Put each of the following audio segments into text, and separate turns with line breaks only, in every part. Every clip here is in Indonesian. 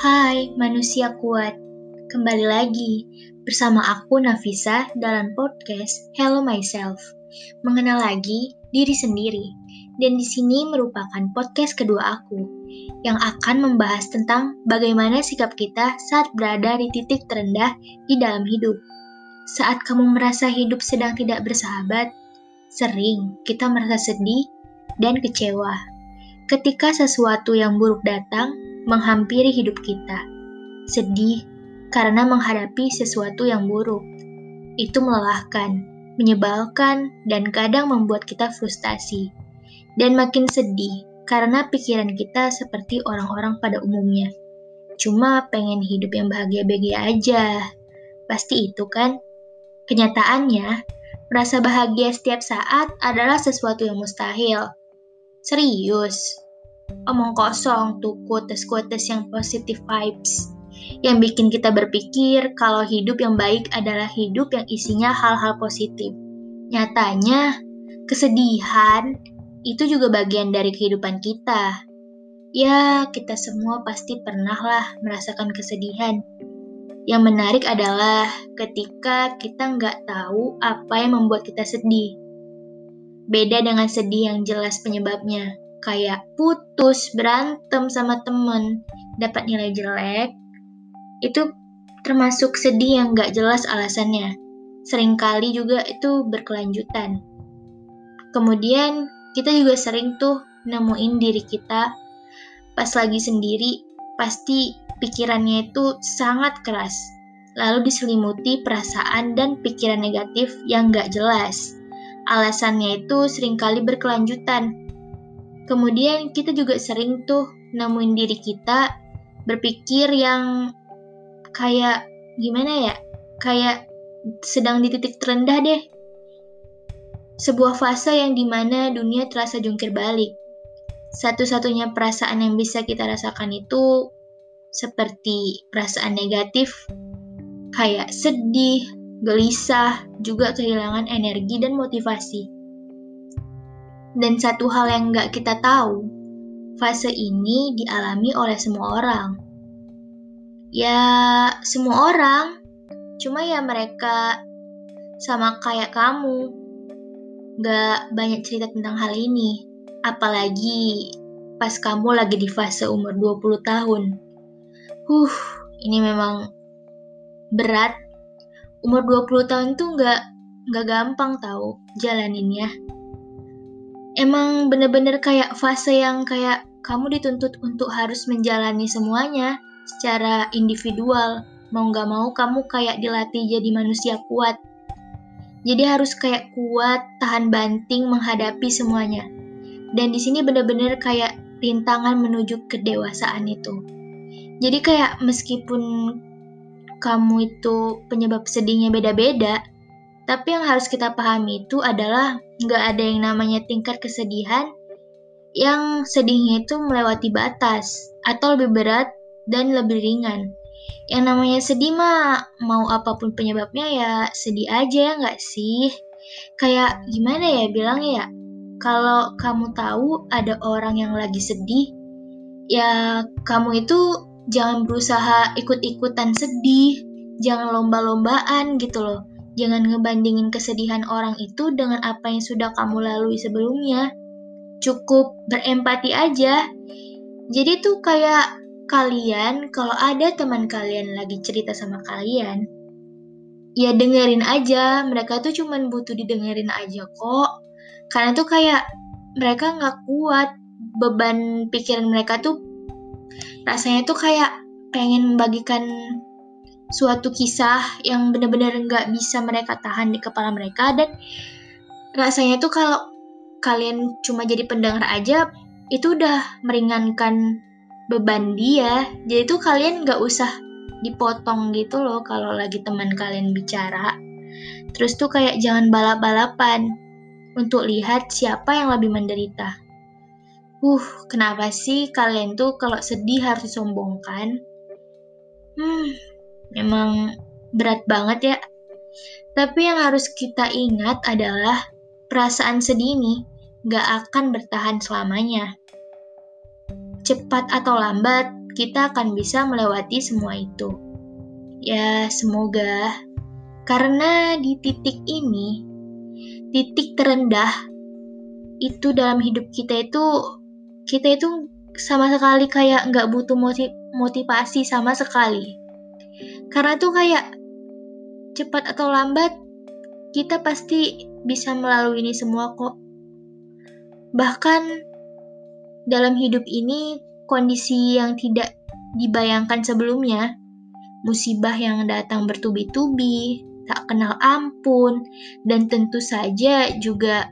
Hai manusia kuat, kembali lagi bersama aku Nafisa dalam podcast Hello Myself. Mengenal lagi diri sendiri. Dan di sini merupakan podcast kedua aku yang akan membahas tentang bagaimana sikap kita saat berada di titik terendah di dalam hidup. Saat kamu merasa hidup sedang tidak bersahabat, sering kita merasa sedih dan kecewa. Ketika sesuatu yang buruk datang, menghampiri hidup kita. Sedih karena menghadapi sesuatu yang buruk. Itu melelahkan, menyebalkan, dan kadang membuat kita frustasi. Dan makin sedih karena pikiran kita seperti orang-orang pada umumnya. Cuma pengen hidup yang bahagia-bahagia aja. Pasti itu kan? Kenyataannya, merasa bahagia setiap saat adalah sesuatu yang mustahil. Serius, omong kosong tuh quotes-quotes yang positive vibes yang bikin kita berpikir kalau hidup yang baik adalah hidup yang isinya hal-hal positif. Nyatanya, kesedihan itu juga bagian dari kehidupan kita. Ya, kita semua pasti pernah lah merasakan kesedihan. Yang menarik adalah ketika kita nggak tahu apa yang membuat kita sedih. Beda dengan sedih yang jelas penyebabnya kayak putus, berantem sama temen, dapat nilai jelek, itu termasuk sedih yang gak jelas alasannya. Seringkali juga itu berkelanjutan. Kemudian kita juga sering tuh nemuin diri kita pas lagi sendiri, pasti pikirannya itu sangat keras. Lalu diselimuti perasaan dan pikiran negatif yang gak jelas. Alasannya itu sering kali berkelanjutan, Kemudian kita juga sering tuh nemuin diri kita berpikir yang kayak gimana ya? Kayak sedang di titik terendah deh. Sebuah fase yang di mana dunia terasa jungkir balik. Satu-satunya perasaan yang bisa kita rasakan itu seperti perasaan negatif, kayak sedih, gelisah, juga kehilangan energi dan motivasi. Dan satu hal yang nggak kita tahu, fase ini dialami oleh semua orang. Ya, semua orang. Cuma ya mereka sama kayak kamu. Gak banyak cerita tentang hal ini. Apalagi pas kamu lagi di fase umur 20 tahun. Huh, ini memang berat. Umur 20 tahun tuh gak, gak gampang tahu jalaninnya emang bener-bener kayak fase yang kayak kamu dituntut untuk harus menjalani semuanya secara individual. Mau nggak mau kamu kayak dilatih jadi manusia kuat. Jadi harus kayak kuat, tahan banting menghadapi semuanya. Dan di sini bener-bener kayak rintangan menuju kedewasaan itu. Jadi kayak meskipun kamu itu penyebab sedihnya beda-beda, tapi yang harus kita pahami itu adalah nggak ada yang namanya tingkat kesedihan yang sedihnya itu melewati batas atau lebih berat dan lebih ringan. Yang namanya sedih mah mau apa pun penyebabnya ya sedih aja ya nggak sih? Kayak gimana ya bilangnya ya? Kalau kamu tahu ada orang yang lagi sedih, ya kamu itu jangan berusaha ikut-ikutan sedih, jangan lomba-lombaan gitu loh. Jangan ngebandingin kesedihan orang itu dengan apa yang sudah kamu lalui sebelumnya. Cukup berempati aja. Jadi tuh kayak kalian, kalau ada teman kalian lagi cerita sama kalian, ya dengerin aja. Mereka tuh cuman butuh didengerin aja kok. Karena tuh kayak mereka nggak kuat beban pikiran mereka tuh rasanya tuh kayak pengen membagikan suatu kisah yang benar-benar nggak bisa mereka tahan di kepala mereka dan rasanya tuh kalau kalian cuma jadi pendengar aja itu udah meringankan beban dia. Jadi tuh kalian nggak usah dipotong gitu loh kalau lagi teman kalian bicara. Terus tuh kayak jangan balap-balapan untuk lihat siapa yang lebih menderita. Uh kenapa sih kalian tuh kalau sedih harus disombongkan? Hmm memang berat banget ya. Tapi yang harus kita ingat adalah perasaan sedih ini gak akan bertahan selamanya. Cepat atau lambat, kita akan bisa melewati semua itu. Ya, semoga karena di titik ini, titik terendah itu dalam hidup kita itu, kita itu sama sekali kayak nggak butuh motivasi sama sekali. Karena tuh kayak cepat atau lambat kita pasti bisa melalui ini semua kok. Bahkan dalam hidup ini kondisi yang tidak dibayangkan sebelumnya, musibah yang datang bertubi-tubi, tak kenal ampun, dan tentu saja juga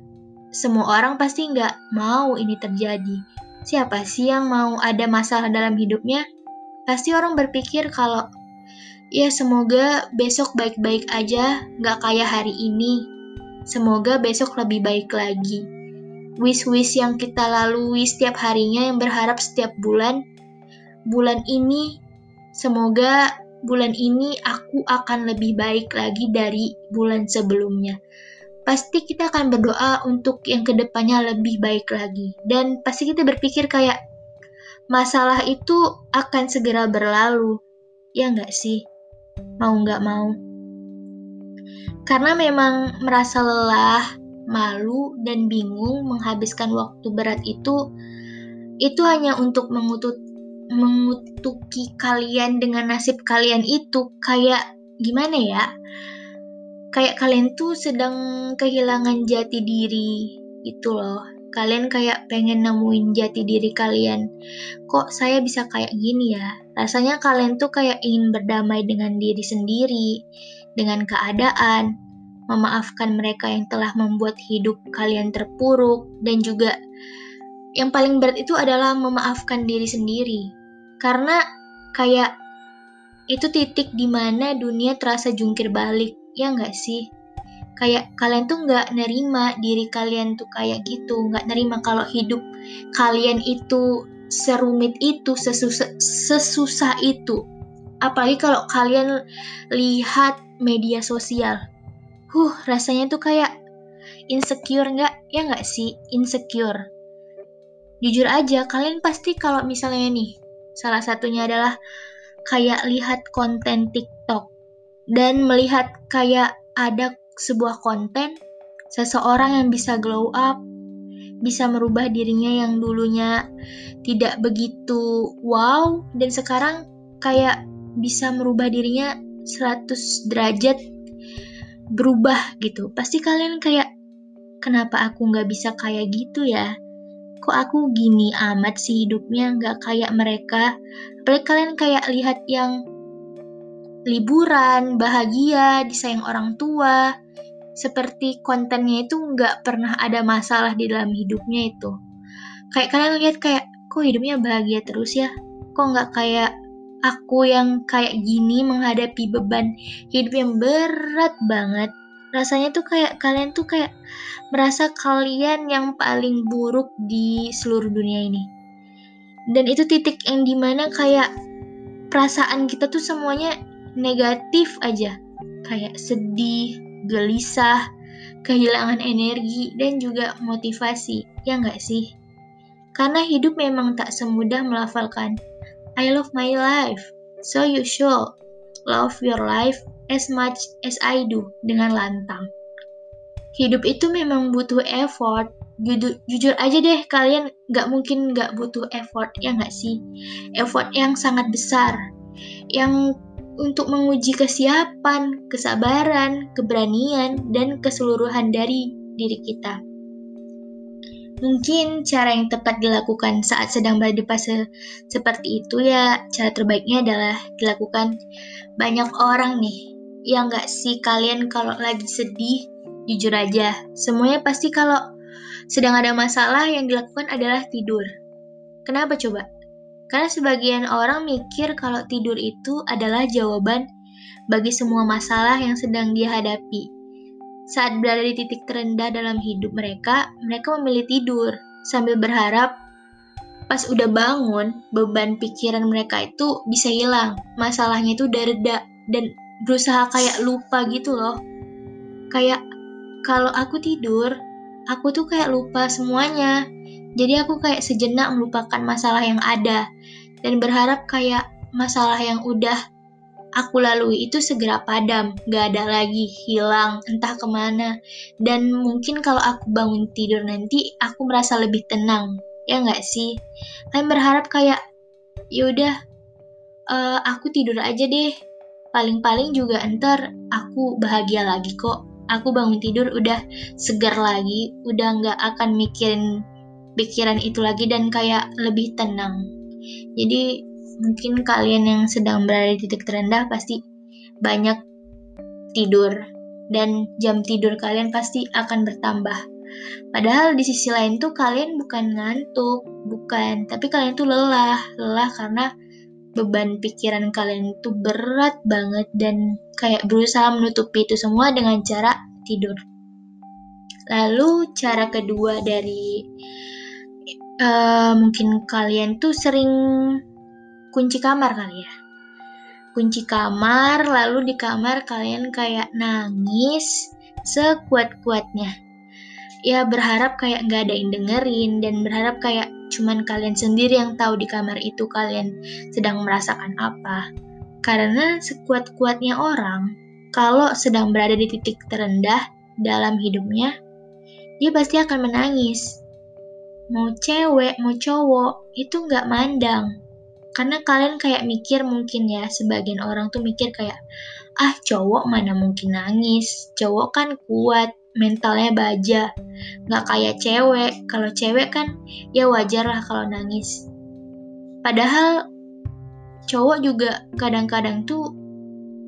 semua orang pasti nggak mau ini terjadi. Siapa sih yang mau ada masalah dalam hidupnya? Pasti orang berpikir kalau ya semoga besok baik-baik aja, nggak kayak hari ini. Semoga besok lebih baik lagi. Wish-wish yang kita lalui setiap harinya yang berharap setiap bulan, bulan ini semoga bulan ini aku akan lebih baik lagi dari bulan sebelumnya. Pasti kita akan berdoa untuk yang ke depannya lebih baik lagi. Dan pasti kita berpikir kayak, masalah itu akan segera berlalu. Ya nggak sih? Mau nggak mau. Karena memang merasa lelah, malu, dan bingung menghabiskan waktu berat itu, itu hanya untuk mengutut mengutuki kalian dengan nasib kalian itu kayak gimana ya? Kayak kalian tuh sedang kehilangan jati diri itu loh. Kalian kayak pengen nemuin jati diri kalian. Kok saya bisa kayak gini ya? Rasanya kalian tuh kayak ingin berdamai dengan diri sendiri, dengan keadaan, memaafkan mereka yang telah membuat hidup kalian terpuruk, dan juga yang paling berat itu adalah memaafkan diri sendiri. Karena kayak itu titik di mana dunia terasa jungkir balik, ya nggak sih? Kayak kalian tuh nggak nerima diri kalian tuh kayak gitu, nggak nerima kalau hidup kalian itu serumit itu, sesusah, sesusah itu. Apalagi kalau kalian lihat media sosial. Huh, rasanya tuh kayak insecure nggak? Ya nggak sih? Insecure. Jujur aja, kalian pasti kalau misalnya nih, Salah satunya adalah kayak lihat konten TikTok dan melihat kayak ada sebuah konten seseorang yang bisa glow up, bisa merubah dirinya yang dulunya tidak begitu wow dan sekarang kayak bisa merubah dirinya 100 derajat berubah gitu. Pasti kalian kayak kenapa aku nggak bisa kayak gitu ya? kok aku gini amat sih hidupnya nggak kayak mereka apalagi kalian kayak lihat yang liburan bahagia disayang orang tua seperti kontennya itu nggak pernah ada masalah di dalam hidupnya itu. Kayak kalian lihat kayak kok hidupnya bahagia terus ya? Kok nggak kayak aku yang kayak gini menghadapi beban hidup yang berat banget? Rasanya tuh kayak kalian tuh kayak merasa kalian yang paling buruk di seluruh dunia ini. Dan itu titik yang di mana kayak perasaan kita tuh semuanya negatif aja. Kayak sedih gelisah kehilangan energi dan juga motivasi ya nggak sih karena hidup memang tak semudah melafalkan I love my life so you should love your life as much as I do dengan lantang. Hidup itu memang butuh effort. Jujur, jujur aja deh, kalian gak mungkin gak butuh effort, ya gak sih? Effort yang sangat besar. Yang untuk menguji kesiapan, kesabaran, keberanian, dan keseluruhan dari diri kita. Mungkin cara yang tepat dilakukan saat sedang berada di fase seperti itu ya, cara terbaiknya adalah dilakukan. Banyak orang nih ya nggak sih kalian kalau lagi sedih jujur aja. Semuanya pasti kalau sedang ada masalah yang dilakukan adalah tidur. Kenapa coba karena sebagian orang mikir kalau tidur itu adalah jawaban bagi semua masalah yang sedang dia hadapi. Saat berada di titik terendah dalam hidup mereka mereka memilih tidur sambil berharap pas udah bangun beban pikiran mereka itu bisa hilang. Masalahnya itu udah reda dan berusaha kayak lupa gitu loh. Kayak kalau aku tidur aku tuh kayak lupa semuanya. Jadi aku kayak sejenak melupakan masalah yang ada dan berharap kayak masalah yang udah aku lalui itu segera padam, gak ada lagi, hilang, entah ke mana. Dan mungkin kalau aku bangun tidur nanti, aku merasa lebih tenang, ya nggak sih? Kalian berharap kayak, yaudah, uh, aku tidur aja deh, paling-paling juga ntar aku bahagia lagi kok aku bangun tidur udah segar lagi, udah nggak akan mikirin pikiran itu lagi dan kayak lebih tenang. Jadi mungkin kalian yang sedang berada di titik terendah pasti banyak tidur dan jam tidur kalian pasti akan bertambah. Padahal di sisi lain tuh kalian bukan ngantuk, bukan, tapi kalian tuh lelah, lelah karena beban pikiran kalian itu berat banget dan kayak berusaha menutupi itu semua dengan cara tidur. Lalu cara kedua dari uh, mungkin kalian tuh sering kunci kamar kali ya. Kunci kamar, lalu di kamar kalian kayak nangis sekuat-kuatnya. Ya berharap kayak gak ada yang dengerin dan berharap kayak cuman kalian sendiri yang tahu di kamar itu kalian sedang merasakan apa. Karena sekuat-kuatnya orang, kalau sedang berada di titik terendah dalam hidupnya, dia pasti akan menangis. Mau cewek, mau cowok, itu nggak mandang. Karena kalian kayak mikir mungkin ya, sebagian orang tuh mikir kayak, ah cowok mana mungkin nangis, cowok kan kuat, mentalnya baja, nggak kayak cewek. Kalau cewek kan ya wajar lah kalau nangis. Padahal cowok juga kadang-kadang tuh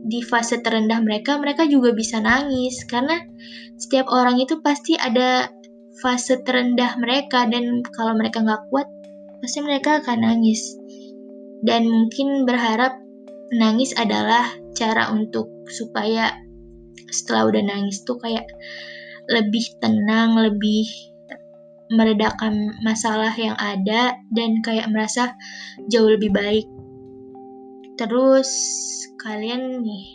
di fase terendah mereka, mereka juga bisa nangis karena setiap orang itu pasti ada fase terendah mereka dan kalau mereka nggak kuat, pasti mereka akan nangis. Dan mungkin berharap nangis adalah cara untuk supaya setelah udah nangis tuh kayak lebih tenang, lebih meredakan masalah yang ada dan kayak merasa jauh lebih baik. Terus kalian nih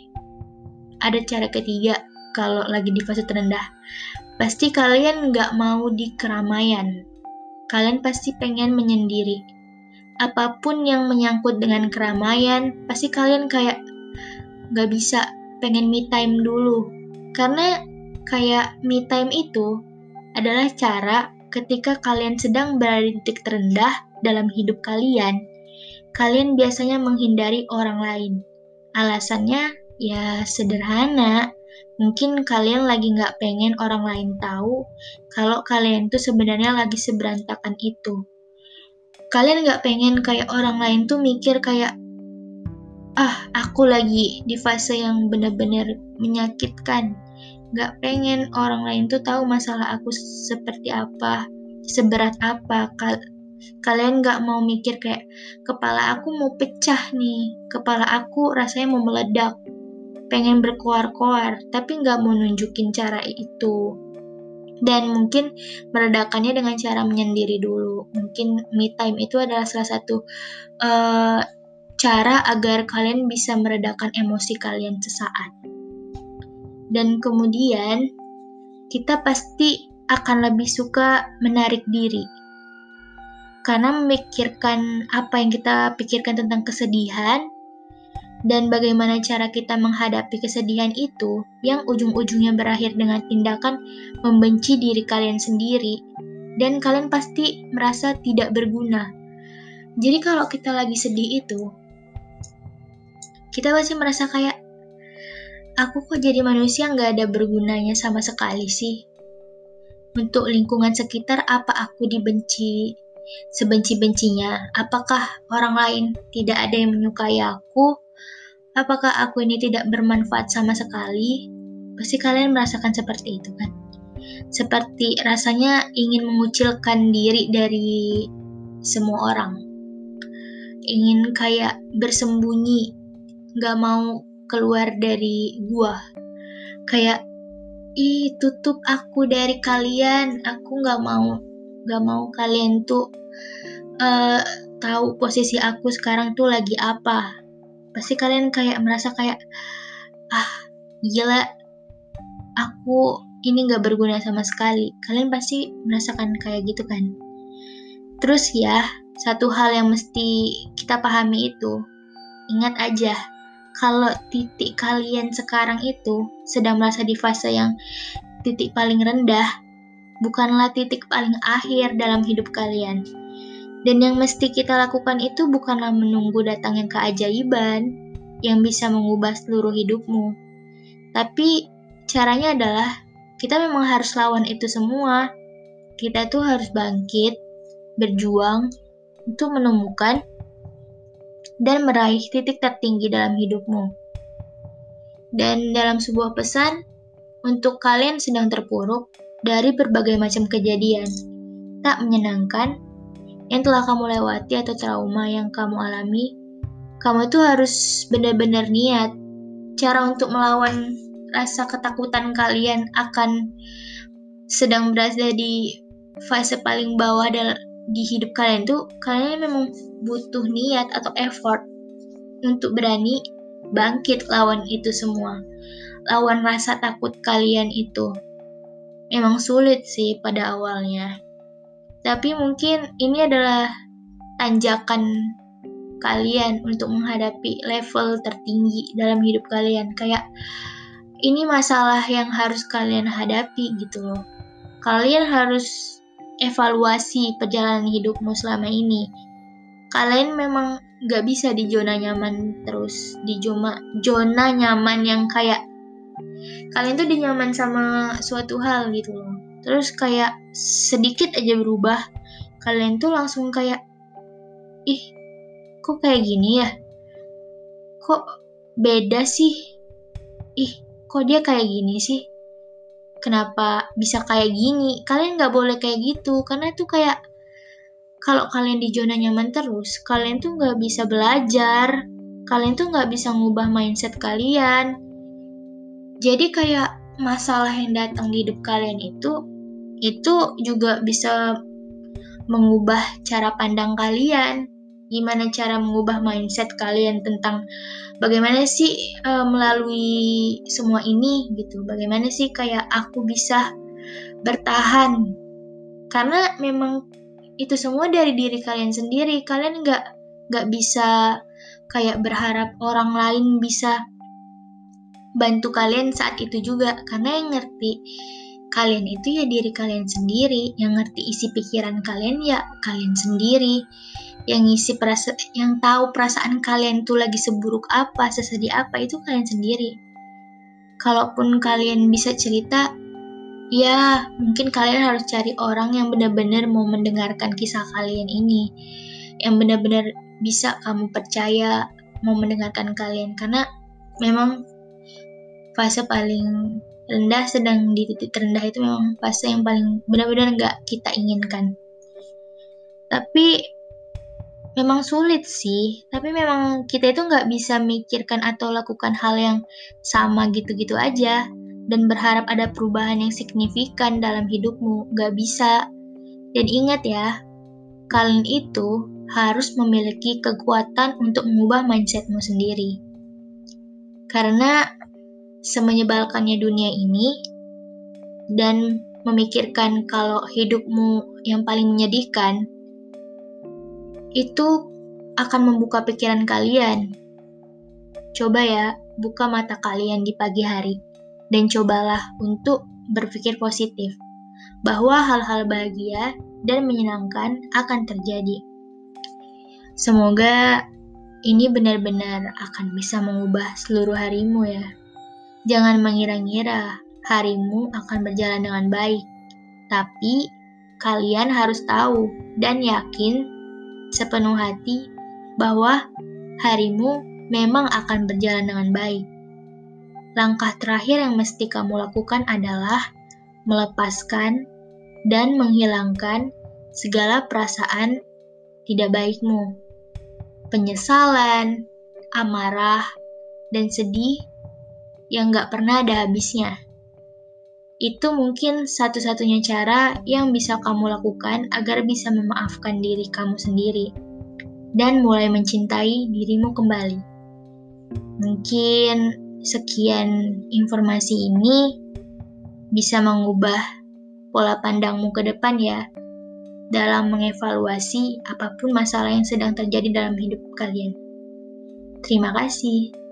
ada cara ketiga kalau lagi di fase terendah. Pasti kalian nggak mau di keramaian. Kalian pasti pengen menyendiri. Apa pun yang menyangkut dengan keramaian, pasti kalian kayak nggak bisa pengen me time dulu. Karena kayak me time itu adalah cara ketika kalian sedang berada di titik terendah dalam hidup kalian, kalian biasanya menghindari orang lain. Alasannya ya sederhana, mungkin kalian lagi nggak pengen orang lain tahu kalau kalian tuh sebenarnya lagi seberantakan itu. Kalian nggak pengen kayak orang lain tuh mikir kayak, ah aku lagi di fase yang benar-benar menyakitkan Gak pengen orang lain tuh tahu masalah aku seperti apa, seberat apa. Kal kalian gak mau mikir kayak kepala aku mau pecah nih, kepala aku rasanya mau meledak, pengen berkoar-koar, tapi gak mau nunjukin cara itu. Dan mungkin meredakannya dengan cara menyendiri dulu. Mungkin me time itu adalah salah satu uh, cara agar kalian bisa meredakan emosi kalian sesaat dan kemudian kita pasti akan lebih suka menarik diri karena memikirkan apa yang kita pikirkan tentang kesedihan dan bagaimana cara kita menghadapi kesedihan itu yang ujung-ujungnya berakhir dengan tindakan membenci diri kalian sendiri dan kalian pasti merasa tidak berguna. Jadi kalau kita lagi sedih itu, kita pasti merasa kayak Aku kok jadi manusia nggak ada bergunanya sama sekali sih. Untuk lingkungan sekitar, apa aku dibenci sebenci-bencinya? Apakah orang lain tidak ada yang menyukai aku? Apakah aku ini tidak bermanfaat sama sekali? Pasti kalian merasakan seperti itu kan? Seperti rasanya ingin mengucilkan diri dari semua orang. Ingin kayak bersembunyi, gak mau keluar dari gua kayak ih tutup aku dari kalian aku nggak mau nggak mau kalian tuh uh, tahu posisi aku sekarang tuh lagi apa pasti kalian kayak merasa kayak ah gila aku ini nggak berguna sama sekali kalian pasti merasakan kayak gitu kan terus ya satu hal yang mesti kita pahami itu, ingat aja, kalau titik kalian sekarang itu sedang merasa di fase yang titik paling rendah, bukanlah titik paling akhir dalam hidup kalian. Dan yang mesti kita lakukan itu bukanlah menunggu datangnya keajaiban yang bisa mengubah seluruh hidupmu. Tapi caranya adalah kita memang harus lawan itu semua. Kita tuh harus bangkit, berjuang untuk menemukan dan meraih titik tertinggi dalam hidupmu. Dan dalam sebuah pesan, untuk kalian sedang terpuruk dari berbagai macam kejadian tak menyenangkan yang telah kamu lewati atau trauma yang kamu alami, kamu itu harus benar-benar niat cara untuk melawan rasa ketakutan kalian akan sedang berada di fase paling bawah di hidup kalian tuh kalian memang butuh niat atau effort untuk berani bangkit lawan itu semua lawan rasa takut kalian itu. Memang sulit sih pada awalnya tapi mungkin ini adalah tanjakan kalian untuk menghadapi level tertinggi dalam hidup kalian kayak ini masalah yang harus kalian hadapi gitu loh kalian harus evaluasi perjalanan hidupmu selama ini. Kalian memang gak bisa di zona nyaman terus, di zona, zona nyaman yang kayak kalian tuh dinyaman sama suatu hal gitu loh. Terus kayak sedikit aja berubah, kalian tuh langsung kayak, ih, kok kayak gini ya? Kok beda sih? Ih, kok dia kayak gini sih? kenapa bisa kayak gini kalian nggak boleh kayak gitu karena itu kayak kalau kalian di zona nyaman terus kalian tuh nggak bisa belajar kalian tuh nggak bisa ngubah mindset kalian jadi kayak masalah yang datang di hidup kalian itu itu juga bisa mengubah cara pandang kalian. Gimana cara mengubah mindset kalian tentang bagaimana sih uh, melalui semua ini gitu. Bagaimana sih kayak aku bisa bertahan? Karena memang itu semua dari diri kalian sendiri. Kalian nggak nggak bisa kayak berharap orang lain bisa bantu kalian saat itu juga. Karena yang ngerti kalian itu ya diri kalian sendiri. Yang ngerti isi pikiran kalian ya kalian sendiri. Yang ngisi perasa yang tahu perasaan kalian tuh lagi seburuk apa, sesedih apa itu kalian sendiri. Kalaupun kalian bisa cerita, ya mungkin kalian harus cari orang yang benar-benar mau mendengarkan kisah kalian ini, yang benar-benar bisa kamu percaya mau mendengarkan kalian. Karena memang fase paling rendah sedang di titik terendah itu memang fase yang paling benar-benar nggak kita inginkan. Tapi memang sulit sih, tapi memang kita itu nggak bisa mikirkan atau lakukan hal yang sama gitu-gitu aja dan berharap ada perubahan yang signifikan dalam hidupmu. Nggak bisa. Dan ingat ya, kalian itu harus memiliki kekuatan untuk mengubah mindsetmu sendiri. Karena semenyebalkannya dunia ini dan memikirkan kalau hidupmu yang paling menyedihkan, itu akan membuka pikiran kalian. Coba ya, buka mata kalian di pagi hari dan cobalah untuk berpikir positif bahwa hal-hal bahagia dan menyenangkan akan terjadi. Semoga ini benar-benar akan bisa mengubah seluruh harimu ya. Jangan mengira-ngira harimu akan berjalan dengan baik, tapi kalian harus tahu dan yakin sepenuh hati bahwa harimu memang akan berjalan dengan baik. Langkah terakhir yang mesti kamu lakukan adalah melepaskan dan menghilangkan segala perasaan tidak baikmu. Penyesalan, amarah, dan sedih yang gak pernah ada habisnya. Itu mungkin satu-satunya cara yang bisa kamu lakukan agar bisa memaafkan diri kamu sendiri dan mulai mencintai dirimu kembali. Mungkin sekian informasi ini bisa mengubah pola pandangmu ke depan ya. dalam mengevaluasi apa pun masalah yang sedang terjadi dalam hidup kalian. Terima kasih.